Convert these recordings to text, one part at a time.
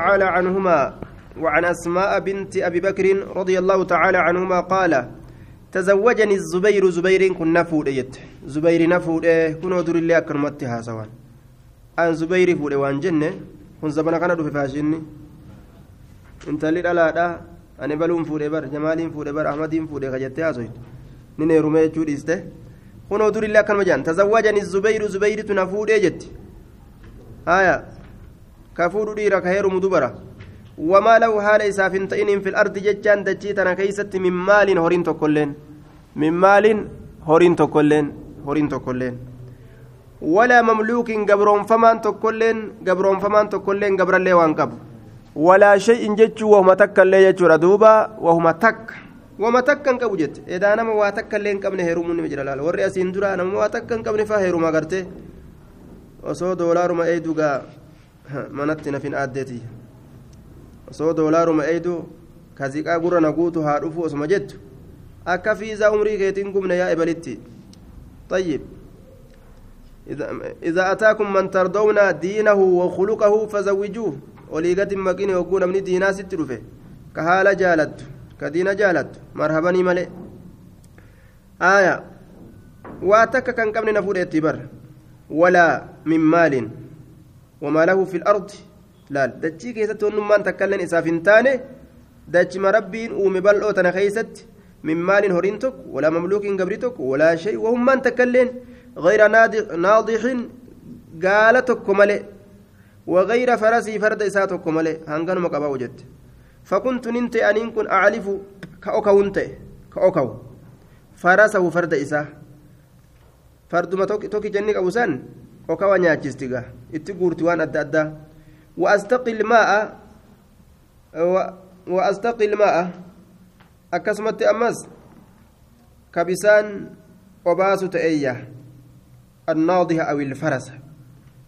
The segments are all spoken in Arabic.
تعالى عنهما وعن أسماء بنت أبي بكر رضي الله تعالى عنهما قال تزوجني الزبير زبير كن نفود يت. زبير نفود كن ودر الله أكرمتها سواء أن زبير فود وان جنة كن زبنا كان في فاشني انت لي لا لا أنا بلوم فود بر جمال فود بر أحمد فود خجتها زوين نيني رمي جود إسته. كن ودر الله أكرمجان تزوجني الزبير زبير تنفود يت. آية. كفور ديرا كهيرم دبرا وما له حال إساف تئن في الأرض ججان دجيتنا كيست من مال هورين تكلين من مال هورين تكلين هورين تكلين ولا مملوك قبرون فمان تكلين قبرون فمان تكلين قبر اللي وانقب ولا شيء جتشو وهم تك اللي يجور دوبا وهم تك. وما تكن قبو جت. إذا أنا ما تك اللي قبل هيروم من مجرى لال. ورئيس إندرا أنا ما تكن قبل فهيروم أغرته وصو دولار ما أيدوغا manatti nafin aaddeeti osoo doolaaruma eeydu kaziqaa gurra na guutu haa dhufu osuma jettu akka fiizaa umrii keetiin gubne yaa ebalitti طيب إذا أتاكم من ترضون دينه وخلقه فزوجوه وليقت مكين يكون من دينا سترفه كهالة جالت كدين جالت مرحبا ملئ آية واتك كان قبل نفور اتبر ولا من مال وما له في الأرض. لا دتشي كيست ونمان تكلن إسافين تاني دتش مربين ومبلغ تنخيست من مال هورينتك ولا مملوك قبرتك ولا شيء وهم من تكلن. غير ناضح قالتك ملئ وغير فرسي فرد إساتك ملئ هنغن مقبا وجدت فكنت ننت أن كن أعرف كأوكو انت كأوكو فرسه فرد إساه فرد ما توكي جنك أبو سن nyaachistiga itti guurti waan adda addaa وأستقي الماء. وأستقي الماء. أكسمت أمس. كبسان وباس تأية. الناضحة أو الفرس.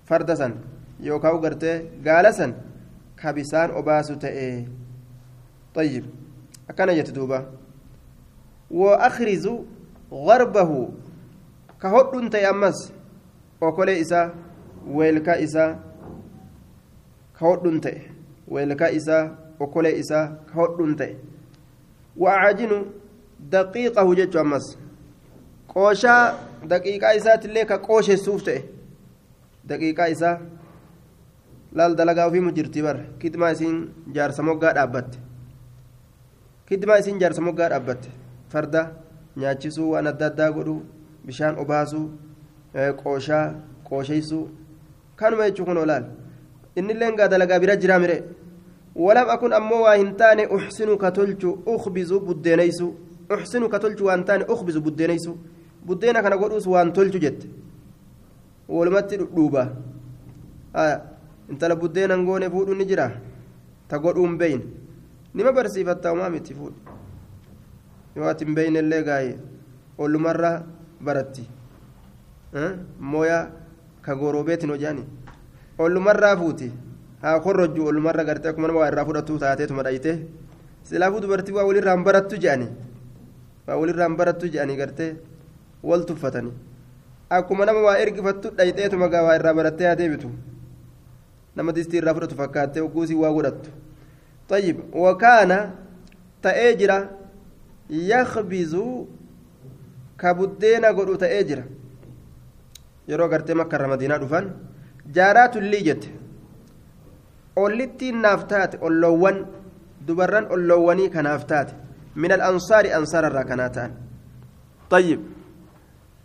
فردسا. يوكاو قرتي قالسا كبسان وباس تأية طيب. أكان يتدوبا وأخرز غربه. كهد تيأمس okolee isaa weelkaa isaa ka hodhun ta'e weelkaa isaa okolee isaa ka hodhun ta'e waacajinu daqiiqahu jechuu ammas. Qooshaa daqiiqaa isaatillee ka qoosheessuuf ta'e daqiiqaa isaa laal dalagaa ofiimu jirti bar. Kidmaa isiin jaarsa moggaa dhaabbatte. Kidmaa isiin jaarsa moggaa dhaabbatte. Farda nyaachisuu waan adda addaa godhuu bishaan obaasuu qooshaa qoosheysuu kanuma jechuu kun olaal innilleen gaa dalagaa bira jiraa mire walam akun ammoo waa hin taane uxsinu ka tolchu ukbizu buddeeneysu uxsinu ka tolchu waan taane ukbizu buddeeneysu buddeena kana godhuus waan tolchu jette walumatti dhudhuuba intala buddeenan goone fuudhu ni jira ta godhuun beyn nima barsiifatta umaa miti fuudhu yoo ati hin beynellee gaaye ollumarra baratti mooya ka goroobeetiin hojaani ollumarraa fuuti haa korrojju ollumarra gartee akkuma nama waa irraa fudhatu taateetuma dhayite silaafuu dubartii waa walirraan barattu je'ani waa walirraan barattu je'anii gartee wal tuffatanii akkuma nama waa ergifattu dhayxeetuma gaa waa irraa barattee haa deebitu nama distii irraa fudhatu fakkaattee ogguusii waa godhattu طيب وكان تأجر يخبز كبدين قلو تأجر yeroo gartee makkarra madiinaa dhufan jaaraatullii jette ollittiin naaf taate olloowwan dubarran olloowwanii kanaaf taate min alansaari ansaararraa kanaa ta'an طيب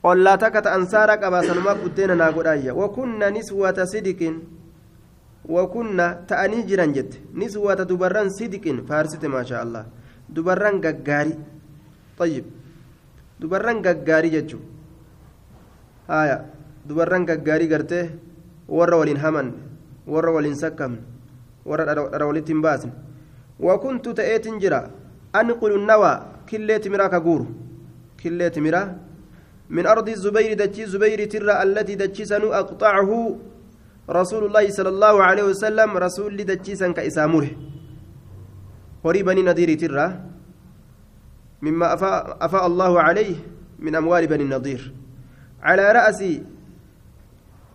ollaa takka ta ansaaraa qabaasanumaa buddeena naa godhaayya wakunna niswata sidiqin wakunna ta'anii jiran jette niswata dubarran sidiqin faarsite maashaa allah dubarran gaggaarii طيب dubarran gaggaarii jechuu haya dubarran gaggaarii gartee warra waliin haman warra waliin sakkamne warra dhara walitti hin baasne wakuntu ta'eetin jira anqulu nawaa killee timiraa ka guuru killee timiraa من أرض الزبير دجي زبير ترى التي دجي سنو أقطعه رسول الله صلى الله عليه وسلم رسول دجي سن كإسامره هري بني نذير ترى مما أفاء, أفاء الله عليه من أموال بني النضير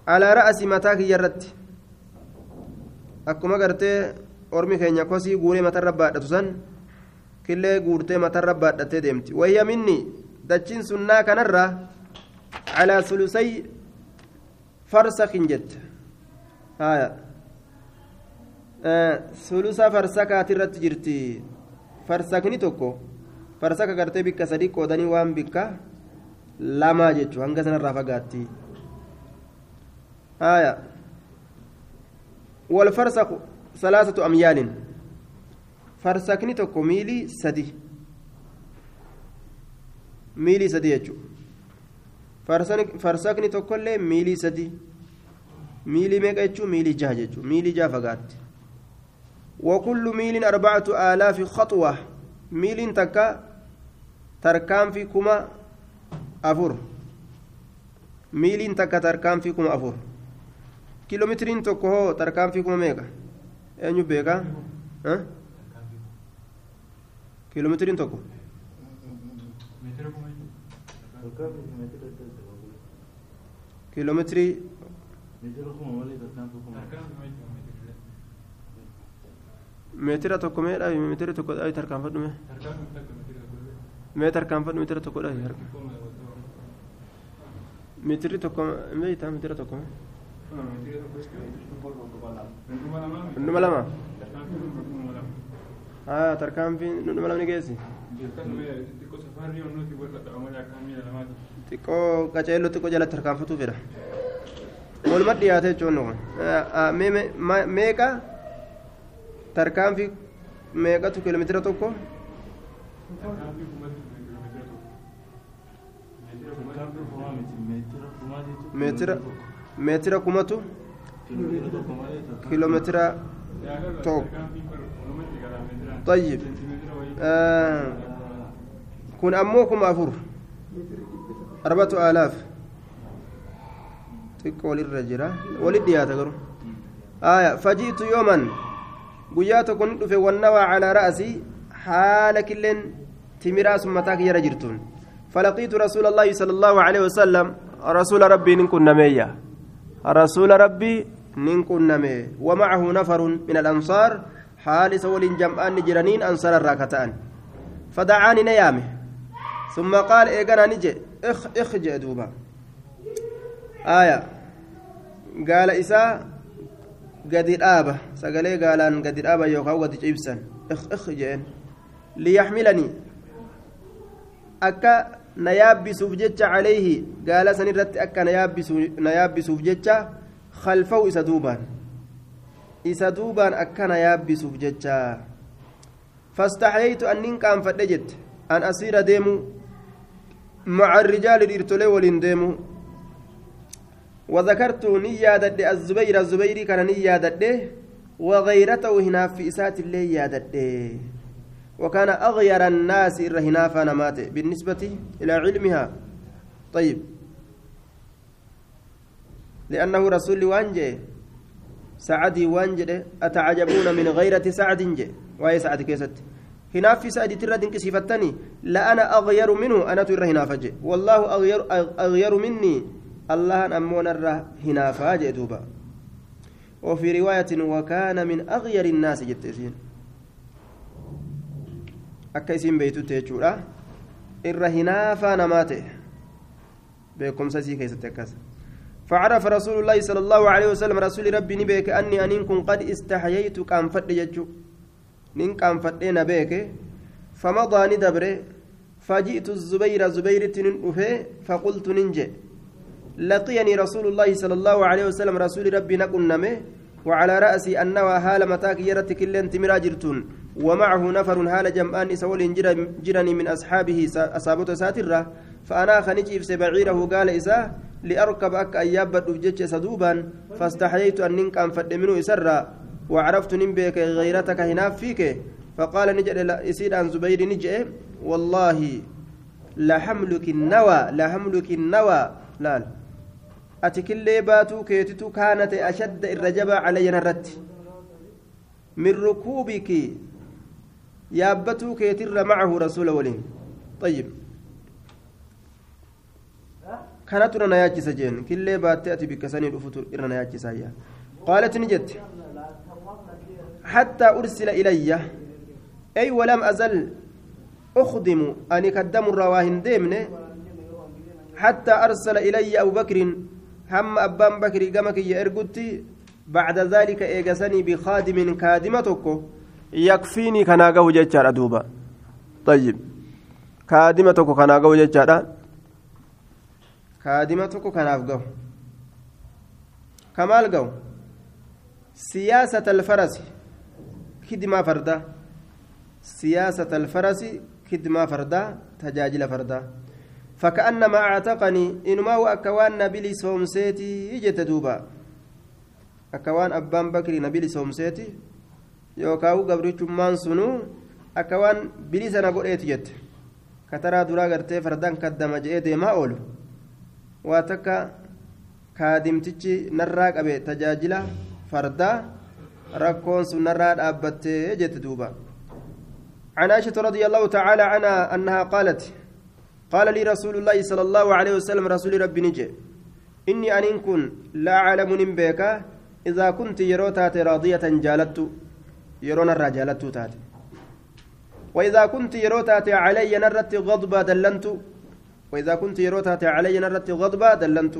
رأسي على رأس متاك يرت أكما قرتي ormi keenya kosii guuree matarra baadhatu san killee guurtee matarra baadhattee deemti wayya minni dachiin sunnaa kanarra calaa sulusay farsakin jette haya sulusa farsakaati irratti jirti farsakni tokko farsaka gartee bikka sadii qoodanii waan bikka lamaa jechuu hanga sanarraa fagaatti haya والفرسخ ثلاثة أميال. فرسكني تكو ميلي سدي. ميلي سدي يجو. فرسكني تكو اللي ميلي سدي. ميلي ميقا يجو ميلي جاه يجو. ميلي جاه فقات. وكل ميل أربعة آلاف خطوة. ميل تكا تركان في كما أفور. ميل تكا تركان في كما أفور. Kiiloomitiriin tokko hoo tarkaanfii kuma meeqa eenyu beekaa kiiloomitiriin tokko kiiloomitiri meetira tokko mee dhaabi meetira tokko dhaabi tarkaanfadhu mee mee tarkaanfadhu meetira tokko dhaabi meetirri tokko meeyitaa meetira tokko mee dhundhuma lama haa tarkaanfiin dhundhuma lamni geessi xiqqoo qaceelloo xiqqoo jalatti tarkaanfatuu fedha waluma dhiyaate jechuun kun meeqa tarkaanfii meeqatu kiiloomeetira tokko meetira meetira kumatu? Kiiloomeetira tokko طيب آه كن أموكم أفر أربعة آلاف تقول الرجل ولد يا تقول آية فجئت يوما قيات كنت في والنوى على رأسي حالك لن تمراس متاك يرجرتون فلقيت رسول الله صلى الله عليه وسلم رسول ربي نكون نمية رسول ربي نكون نمي. ومعه نفر من الأنصار حال سول جمعان جرانين أنصار الراكتان. فدعاني نيامه. ثم قال إيقنا نجي. إخ إخ دوبا. آية. قال إساء قد الآبة سقلي قالان قد الآبة يوكاو قد إخ إخ جين ليحملني. أكا نيابسوف جتش عليه قال سنرت أكا نيابسوف جتش خلفه إسا دوبان إسا دوبان أكا نيابسوف جتش فاستحييت أن ننكام فدجت أن أسير ديمو مع الرجال الإرتولي ولين ديمو وذكرت نيادد الزبير الزبيري كان نيادد وغيرته هنا في إسات الله يادد وكان أغير الناس إرهنا فنمات بالنسبة إلى علمها. طيب. لأنه رسول وانجي سعدي وانجي أتعجبون من غيرة سعد جي وهي سعد كيست. هنا في سعد ترى كسيفتني لا أنا أغير منه أنا ترى هنا فجي والله أغير, أغير مني. الله أمون الره هنا فاجئ دوبا وفي رواية وكان من أغير الناس جتسين akka isin beeytutti jechuudha. Irra hinaafaa namaa ta'e. Beekumsa isii keessatti akkas. فعرف رسول الله صلى الله عليه وسلم رسول ربي نبيك أني أن كن قد استحييت كان فد يجو نين كان فدين بيك فمضى ندبر فجئت الزبير زبير تنفه فقلت ننجي لقيني رسول الله صلى الله عليه وسلم رسول ربي نقل وعلى رأسي أنها هال متاك يرت كلين تمرا جرتون ومعه نفر هال جمعان سول جرني من أصحابه أصابته ساترة فأنا خنجيف سبعيره قال إساه لأركب أك أياب بدوجتش سدوبا فاستحييت أن ننك أن فد منه إسرا وعرفت نبيك غيرتك هنا فيك فقال نجد إسيد عن زبير نجئ والله لحملك النوى لحملك النوى. لا أتكلي باتو كيتتو كانت أشد الرجبة علي نرت من ركوبك يابتو كيتر معه رسول ولين. طيب. كانت رنا ياجي سجين. كلي باتي أتي بكساني رفوت رنا ياجي سايا. قالت نجت. حتى أرسل إلي. أي ولم أزل أخدم. أني كدم الرواهن ديمن. حتى أرسل إلي أبو بكر. هم أبان بكر قمك يرقدتي بعد ذلك إيقسني بخادم كادمتك يكفيني كناقه جتشار أدوبا طيب كادمتك كناقه جتشار كادمتك كناقه كمال قو سياسة الفرس خدمة فردا سياسة الفرس خدمة فردا تجاجل فردا فكأنما اعتقني إنما وأكوان نبيلي سومسيتي إجت دوبا أكوان أبان بكري نبيلي سومسيتي يوكاو قبريتشمان سنو أكوان بلي سنة قرأت جت كترى درا غرتي فردان كدما جئ ديما أولو واتكا kaadimtichi narraa qabe tajaajila fardaa rakkoon sun narraa dhaabbattee jette duuba. عن عائشة رضي الله تعالى عنها أنها قالت قال لي رسول الله صلى الله عليه وسلم رسول ربي نجي إني أن كن لا أعلم نبيك إذا كنت يروتات راضية جالت يرون الرجالت تات وإذا كنت يروتات علي نرت غضبا دلنت. وإذا كنت يروتات علي نرت غضبا دلنت.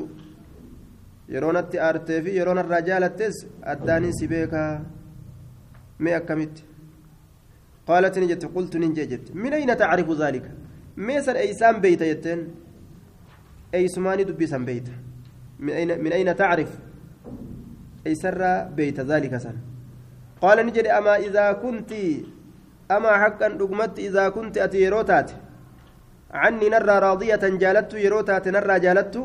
يرونت أرتي في يرون الرجالتس أداني سبيكا ما أكمت. قالت نجت قلت نجت من أين تعرف ذلك؟ ميسر أيسان بيت يتن؟ أيسماني دبي سن بيت. من أين من أين تعرف؟ أيسر بيت ذلك قال نجد أما إذا كنت أما حقا رقمت إذا كنت أتيروتات عني نرى راضية جالت يروتات نرى جالت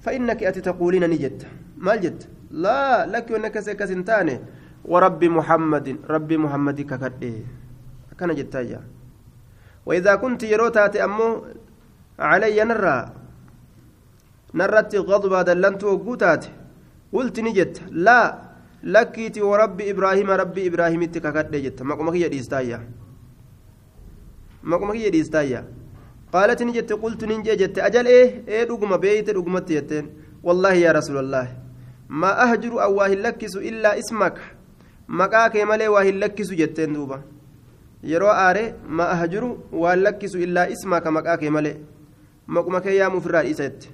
فإنك أتي تقولين نجت ما جت لا لك وإنك سكسنتاني ورب محمد ربي محمد ككده كان جتايا وإذا كنت يروتات أمو علي نرى. نرت غضبا دلنت وقوتات. قلت نجت لا. لكيتي وربي إبراهيم ربي إبراهيم تككده جت مقمك يديستايا مقمك يديستايا قالت نجت قلت ننجي جت أجل إيه إيه رقم بيت رقمت يتين والله يا رسول الله ما أهجر أو واهل لكس إلا اسمك مقاك ملي واهل لكس جتين دوبا yeroo aare ma ahajuru waan lakkisu illaa ismaka maqaa kee malee? Maquma kee yaamuuf irraa dhiisa jette.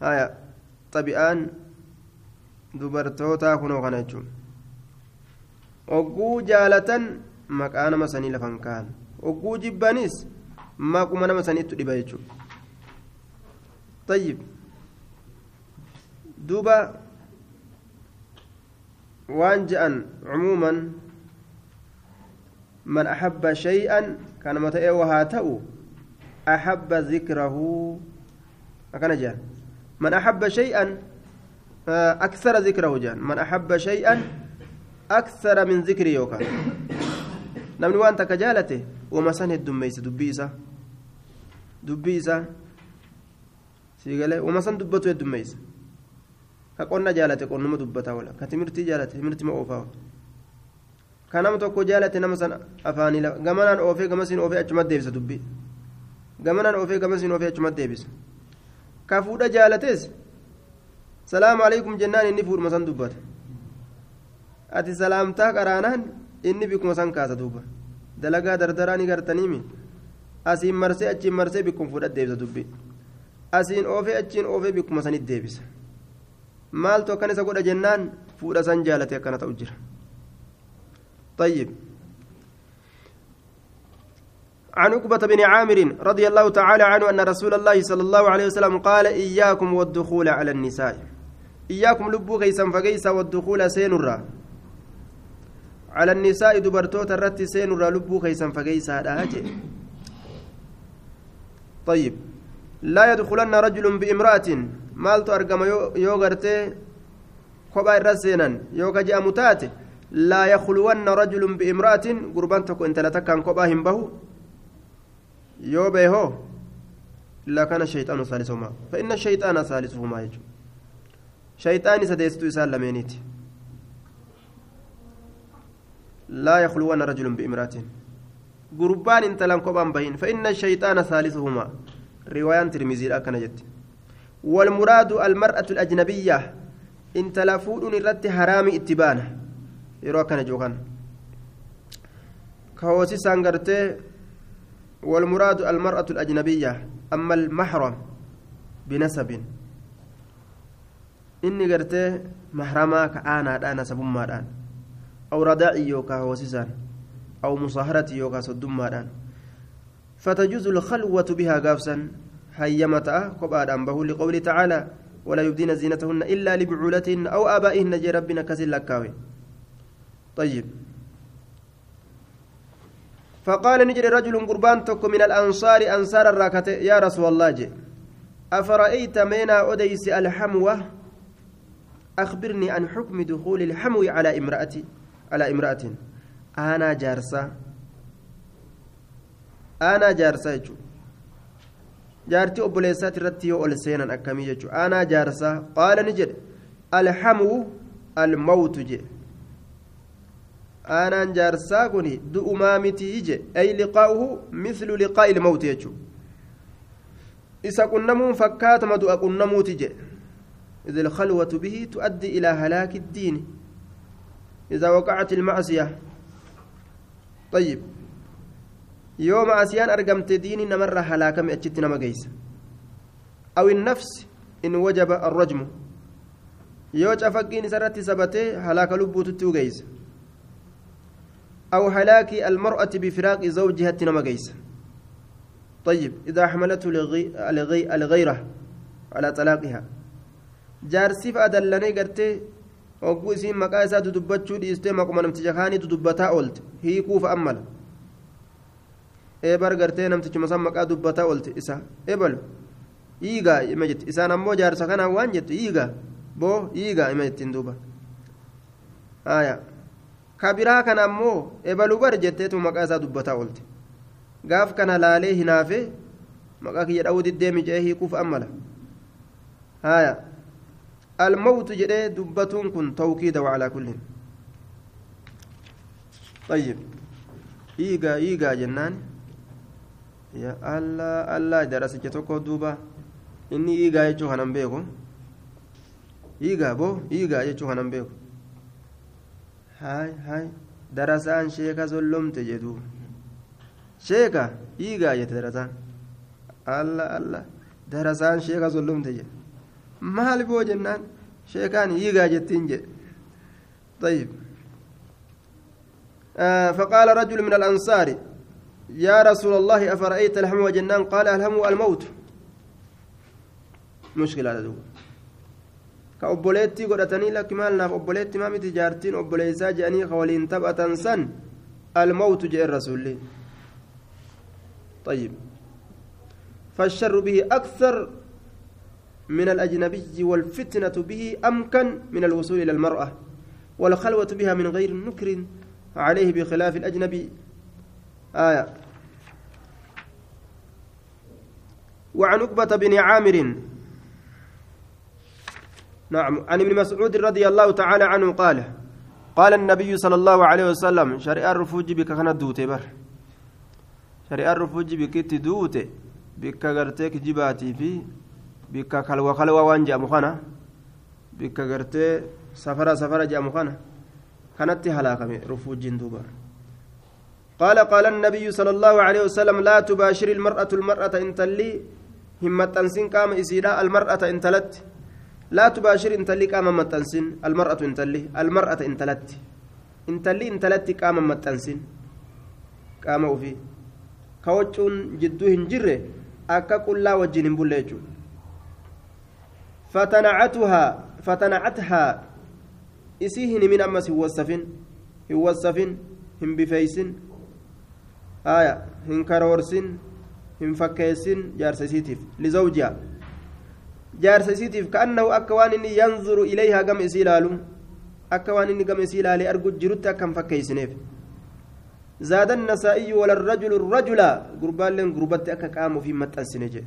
Haya xabi'aan dubartootaa kunoo kana jechuun ogguu jaalatan maqaa nama sanii lafan kaan ogguu jibbanis maquma nama saniittu dhiba jechuudha طيب دوبا وان جأن عموما من أحب شيئا كان متى وهاتأ أحب ذكره أكن جان من أحب شيئا أكثر ذكره جان من أحب شيئا أكثر من ذكر يوكا نمني وأنت كجالته وما سنه الدميس دبيسة دبيسة سيقال وما سن دبته الدميس كقولنا جالته قلنا ما دبتها ولا كتمرتي جالته تمرتي ما أوفاه kanama tokko jaalate nama san afaanii gamanaan oofee gamasiin oofee achumatti deebisa dubbii gamanaan oofee gamasiin oofee achumatti deebisa ka fuudha jaalates salaamu alaikum jennaan inni fuudhuma san dubbata ati salaamtaa qaraanaan inni bikkuma san kaasa duuba dalagaa dardaraa ni gartaniimi asiin marsee achiin marsee bikkuma fuudhat deebisa dubbii asiin oofee achiin oofee bikkuma sanitti deebisa maaltu akkan isa godha jennaan fuudha san jaalate akkana ta'u jira. طيب عن عقبة بن عامر رضي الله تعالى عنه أن رسول الله صلى الله عليه وسلم قال إياكم والدخول على النساء لبو كيسا فقيسا والدخول سينرا. على النساء دبرتوت الرت سينرا لبو كيسا فقيسا طيب. لا يدخلن رجل بامرأة. مالت أرقم يوغرتي كوبا الرسينا يوكا جاء لا يخلون رجل بامرأة. قربان تكو انت لتكن كوبا همبه يوبه لا كان الشيطان ثالثهما. فإن الشيطان ثالثهما يجو شيطان سديستو إسال لمينيت. لا يخلون رجل بإمرأة. قربان انت لن كوبا بهين فإن الشيطان ثالثهما. رواية ترمزي أكن جت. والمراد المرأة الأجنبية. انت لفود الرت حرام akkana jiru kan كهوسيسان قرتي والمراد المرأة الأجنبية. أما المحرم. بنسب. محرما كأنا دانا سبما دان أو رداعي يوكا هوسيسان أو مصاهرة يوكا صدما دان فتجوز الخلوة بها قافسا هيمتا كبار أنبه لقوله تعالى ولا يبدين زينتهن إلا لبعولتهن أو آبائهن جي ربنا كزل لكاوي طيب فقال نجري رجل قربان تك من الأنصار أنصار الراكة يا رسول الله جي أفرأيت مينا أديس الحموة أخبرني عن حكم دخول الحمو على امرأتي على امرأة أنا جارسة أنا جارسة ol seenan akkamii jechuudha aanaa jaarsaa qaala ni jedhe alhamuu almawtu jedhe aanaan jaarsaa kun du'umaa mitii jedhe ay liqaa'uhu mislu liqaa'i ilmawti jechuudha isa qunnamuun fakkaatama du'a qunnamuuti jedhe إذ الخلوة به تؤدي إلى هلاك الدين إذا وقعت المعصية طيب maasiyaan argamte diini namarra halaakame achitti nama geeysa aw innafsi in wajaba arrajmu yoo cafaqqiin isarratti sabatee halaaka lubbuututti ugeeysa أو هلاك المرأة بفراق زوجها تنما جيس طيب إذا حملته لغي الغيرة على طلاقها jaarsiif adallanii gartee hogguu isiin maqaa isaa dudubbachuu dhiistee maquma namticha kaanii dudubbataa oolte hiikuuf ammala. Eebar gartee namtichuma san maqaa dubbataa oolte isa ebalu. Yiigaa ima jetti. Isaan ammoo jaarsa kanaan waan jettu yiigaa boo yiigaa ima jettiin duuba. Aayaa ka kana ammoo ebalu bar jetteetu maqaa isaa dubbataa oolte gaaf kana laalee hinaafee maqaa kiyya dhawuu diddee jee hiikuuf ammala. Aayaa الموت جدي دبتون كن توكيد وعلى كل طيب إيجا إيجا جنان allah allah darasicha tokko duuba inni hiigaa jechuu kanan beeku hiigaa boo hiigaa jechuu kanan beeku hay hay darasaan sheeka sollomte jedhu sheeka hiigaa jette darasaan allah allah darasaan sheeka sollomte jedhe maal boo jennaan? Sheekaan hiigaa jettiin jedhe. طيب آه فقال رجل من الأنصار يا رسول الله أفرأيت الهم وجنان قال الهم الموت مشكلة هذا كأبوليتي قرأتني لك مال ناف أبوليتي ما متي جارتين أبوليسا جاني خوالين تبأة سن الموت جاء الرسول طيب فالشر به أكثر من الأجنبي والفتنة به أمكن من الوصول إلى المرأة والخلوة بها من غير نكر عليه بخلاف الأجنبي. آية. وعن عقبة بن عامر نعم عن ابن مسعود رضي الله تعالى عنه قال قال النبي صلى الله عليه وسلم شريعة الرفوج بك كانت دوتي بر. شريعة الرفوج بك تدوتي بك غرتك جباتي في بك خلوة خلوة وانجا مخانا بك غرتي سفرة سفرة جا مخانا كانت هلاكمي رفوج دوبر قال قال النبي صلى الله عليه وسلم لا تباشر المرأة المرأة إن تلي همتنسين قام إسيرا المرأة إن تلت لا تباشر إن تلي قام متنسين المرأة إن تلي المرأة إن تلت إن تلي إن تلت قام متنسين قام وفي كوجون جدو هنجره أكا كلا وجين بوليجو فتنعتها فتنعتها. إسيهن من أمس هو السفن هو السفن هم بفيسن. آية هن كرورسن هن فكيسن جارسيسيتيف لزوجها. جارسيسيتيف كأنه أكوان ينظر إليها قم إسيلالو. أكوان قم إسيلالي أرجو جرتا كم فكيسنيف. زاد النسائي ولا الرجل. الرجل قربان لن قربت أكا قاموا في متأنسنجي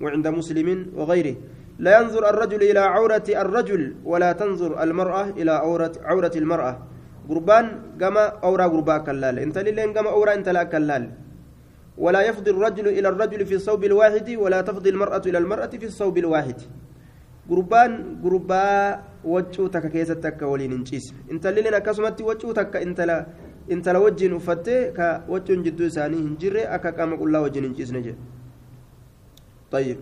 وعند مسلم وغيره. لا ينظر الرجل إلى عورة الرجل ولا تنظر المرأة إلى عورة عورة المرأة. قربان كما أورا قربا كلال. إنت لين كما أورا إنت لا كلال. ولا يفضي الرجل إلى الرجل في الصوب الواحد ولا تفضي المرأة إلى المرأة في الصوب الواحد. قربان قربا وجو تك كيسة تك ولين انجيس. إنت لين كسمت وجو تك إنت لا ka waccuun jidduu isaanii hin jirre akka qaama qullaa wajjiin hin ciisne jedhe طيب.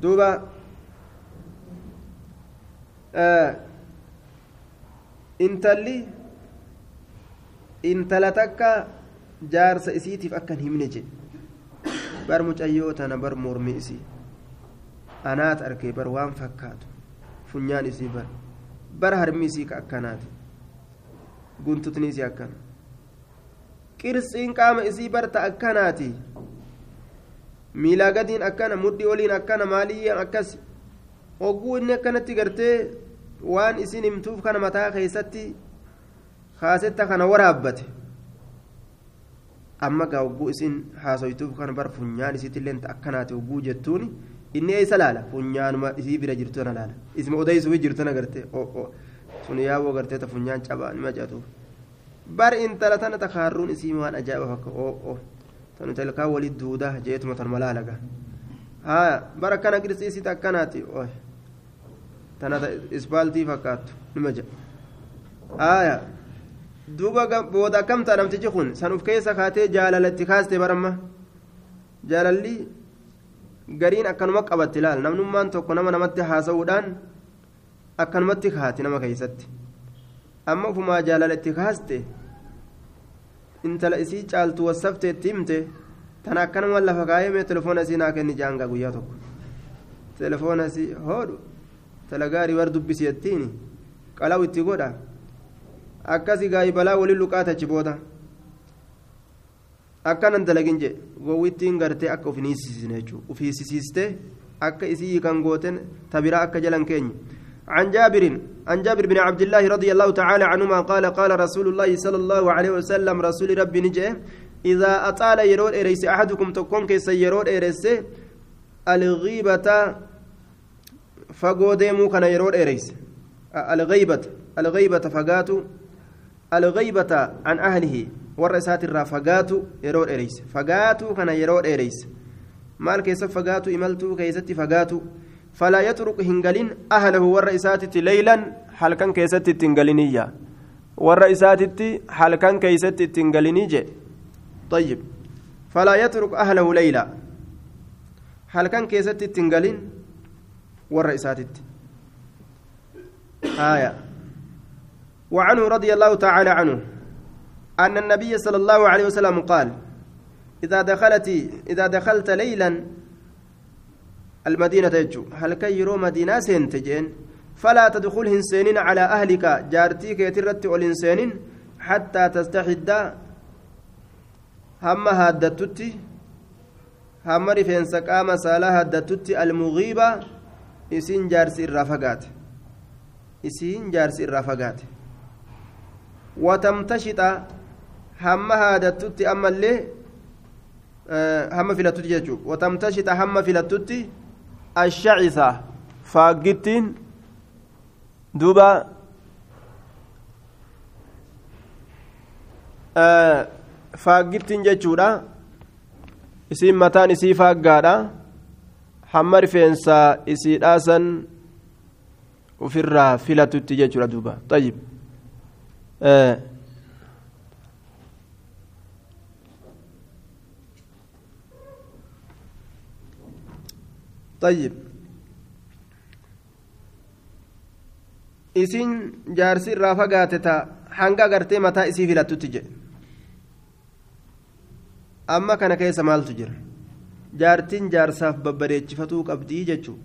duuba e, intalli. Intala takka jaarsa isiitiif akkan himne jedhe bar mucayyoo tana bar mormi isii. Anaat arkee bar waan fakkaatu. Funyaan isii bar. Bar harmi isii ka akkanaati. Guntutni isii akkana. Qirsiin qaama isii barta akkanaati. Miilaa gadiin akkana mudhii oliin akkana maaliyyaan akkas hogguu inni akkanatti gartee waan isin himtuuf kana mataa keessatti kaasetta kana waraabbate. Amma gaa hogguu isin haasoytuuf kana bar funyaan isiitillee akkanaati hogguu jettuuni. Inni eessa laala? Funyaanuma isii bira jirtu tana laala. Isma odeysuu jirtu tana gartee sun yaaboo gartee ta funyaan cabaa nima jatuuf. Bar intala tana takaarruun isii waan ajaa'iba fakka duudaa jeetuma tan malaalaga haa bara kana qirsiisita akkanaati tana ispaaltii fakkaattu nima jedha aayaa duuba booda akkam ta'a namtichi kun san uf keessa kaatee jaalalatti kaaste baramma jaalalli gariin akkanuma qabatti ilaal namnummaan tokko nama namatti haasa'uudhaan akkanumatti kaati nama keessatti amma ufumaa jaalalatti kaaste intala isii caaltu wassafteetti himte tana akkanuma lafa kaayee telefoona isii naa kenni jaangaa guyyaa tokko. Telefoona isii hoodhu talagaarii war dubbisi jettiin qalaw itti godha. Akkasi gaayi balaa waliin luqaatachi booda. Akkanan dalagin jee gowwittiin gartee akka uf hiisisne jechuudha uf hiisisiistee akka isii kan gooten tabiraa akka jalan keenya عن جابر عن جابر بن عبد الله رضي الله تعالى عنهما قال قال رسول الله صلى الله عليه وسلم رسول ربي نجي إذا أطال يرود إريس أحدكم تكون كيس يرود إريس الغيبة fagoo deemuu kana yeroo dheereyse algaybata algaybata fagaatu algaybata an ahlihi warra isaatirraa fagaatu yeroo dheereyse fagaatuu kana yeroo dheereyse maal keessa fagaatu imaltuu keessatti fagaatu ahlahu warra isaatitti leylan halkan keessatti ittiin galiniyya warra isaatitti halkan keessatti ittiin galinii je طيب فلا يترك أهله ليلا هل كان كيست ور إساتت آية وعنه رضي الله تعالى عنه أن النبي صلى الله عليه وسلم قال إذا دخلت إذا دخلت ليلا المدينة يجو هل كيرو مدينة سنتجين فلا تدخل هنسينين على أهلك جارتيك يترت والإنسان حتى تستحد هم هادتتي هم رفين سقام سالة هادتتي المغيبة jaarsi irraa fagaate isiin jaarsi irraa fagaate watamtashixa hamma haadattutti ammallee hamma filattutti jechuudha watamtashixa hamma filattutti ashacisa faaggittiin duuba faaggittiin jechuudha isiin mataan isii faaggaadha hamma rifeensaa isiidhaasan ofirraa filatutti jechuudha duuba xayyib طيب isin jaarsi irraa fagaate ta hanga agartee mataa isii filattutti jedhe amma kana keessa maaltu jira jaartiin jaarsaaf babbareechifatuu qabdii jechuudha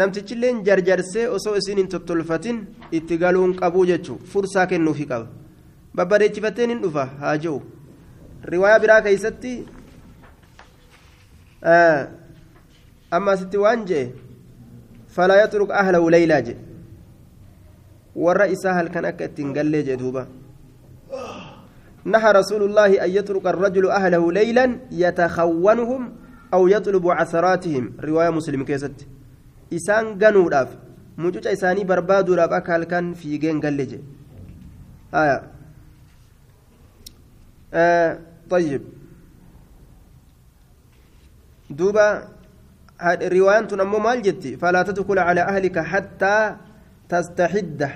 namtichilleen jarjarsee osoo isin hin tottolfatin itti galuun qabuu jechuudha fursaa kennuufi qaba babbareechifateen hin dhufa haa jiru riwaayaa biraa keessatti Waan jee falaa yaxruq ahlahu leeylaa jedhe warra isaa halkan akka ittiin gallee jee duuba نهى رسول الله أن يترك الرجل أهله ليلا يتخونهم أو يطلب عثراتهم. رواية مسلم كيست. إسان قنوا راف إساني بربادو راف أكال كان في جين قلج آية. آه طيب. دوبا رواية نمو مال جتي فلا تدخل على أهلك حتى تستحد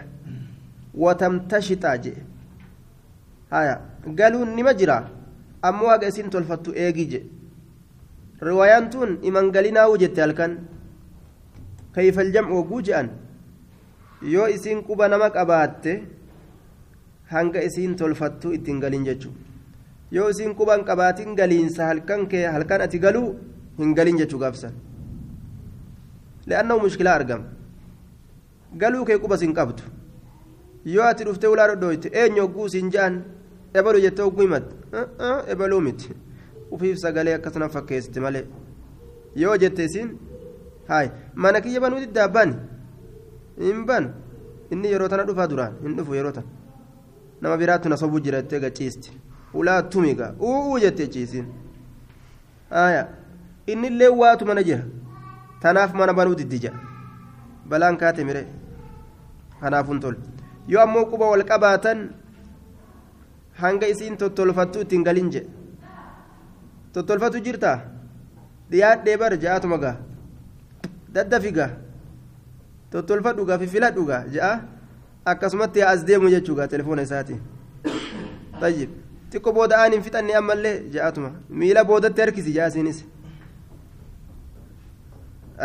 وتمتشط أجي haya galuun nima jira ammoo haga isin tolfattu eegii je riwaayaan tun iman galinaawu jette halkan kayfal jam'u hogguu je'an yoo isiin quba nama qabaatte hanga isiin tolfattu ittiin galin jechuudha yoo isiin quban qabaatiin galiinsa halkan kee halkan ati galuu hin galin jechuu gaafsan dhodhooyte eenyu hogguu siin je'an ebalu jettee hogguu himatte ebaluu miti ufiif sagalee akkasuma fakkeessite malee yoo jette isiin haay mana kiyya banuu diddaa bani hin banu inni yeroo tana dhufaa duraan hin dhufu yeroo tana nama biraattu na sobuu jira jettee gachiisti ulaa tumiga uuu jettee ciisiin haaya innillee waatu mana jira tanaaf mana banuu diddija balaan kaate mire kanaafuun tol yoo ammoo quba wal qabaatan hanga isiin tottolfattu ittiin galin je tottolfatu jirtaa dhiyaadhee bar ja'atuma gaa daddafi gaa tottolfadhu gaa fifiladhu gaa ja'a akkasumatti as deemu jechuudha telefoona isaatiin tayyib xiqqoo booda aan hin fixanne ammallee ja'atuma miila boodatti harkisi jaasiinis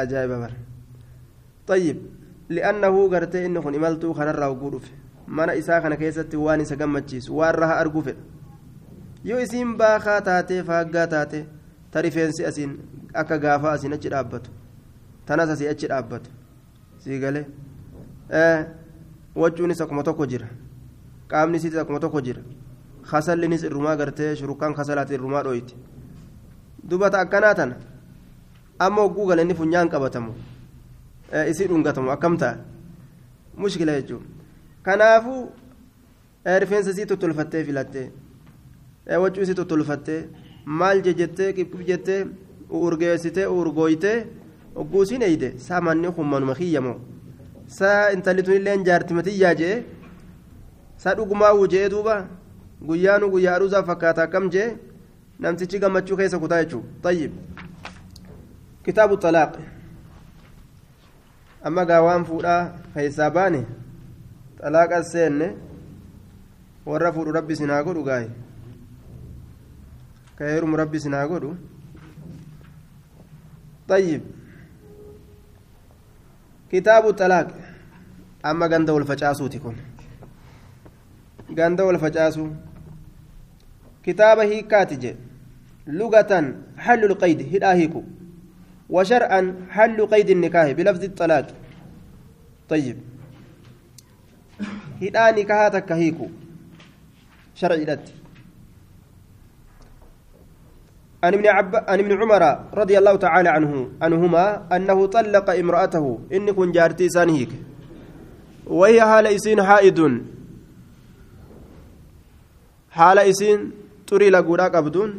ajaa'iba tayyib li'annahu gartee inni kun imaltuu kanarraa hogguu dhufe mana isaa kana keessatti waan isa gammachiisu waan raha arguu fedha yoo isiin baakaa taatee faaggaa taate ta rifeensi asiin akka gaafaa asiin achi dhaabbatu tanas asii achi dhaabbatu sii galee wachuunis akkuma tokko jira qaamni isiitis akkuma tokko jira kasallinis irrumaa gartee shurukkaan kasalaati irrumaa dhooyti dubata akkanaa tana amma hogguu gala inni funyaan qabatamu isii dhungatamu akkam ta'a mushkila jechuudha kanaafuu rifeensa isii tottolfattee filattee wachuu isii tottolfattee maal jettee qibqib jettee urgeessitee urgooytee hogguu isiin eeyde saa manni hummanuma kiyyamoo saa intalli tunillee jaartimatiyyaa jee saa dhugumaa wujee duuba guyyaanu guyyaa aruusaa fakkaata akkam jee namtichi gammachuu keessa kutaa jechuudha tayyib kitaabu xalaaq amma gaawaan fuudhaa keessaa baane xalaaqas seenne warra fuudhu rabbi sinaa godhu gaaye ka heerumu rabbi sinaa godhu tayyib kitaabu xalaaq amma ganda wal facaasuuti kun ganda wal facaasuu kitaaba hiikkaati je lugatan وشرعا حل قيد النكاح بلفظ الطلاق. طيب. هدا نكاحاتك هيكو شرعي لت عن ابن عب... عن ابن عمر رضي الله تعالى عنه عنهما أنه طلق امرأته. ان كن جارتي سانهيك. وهي حال إسين حائد حال إسين تري لغودا قبدون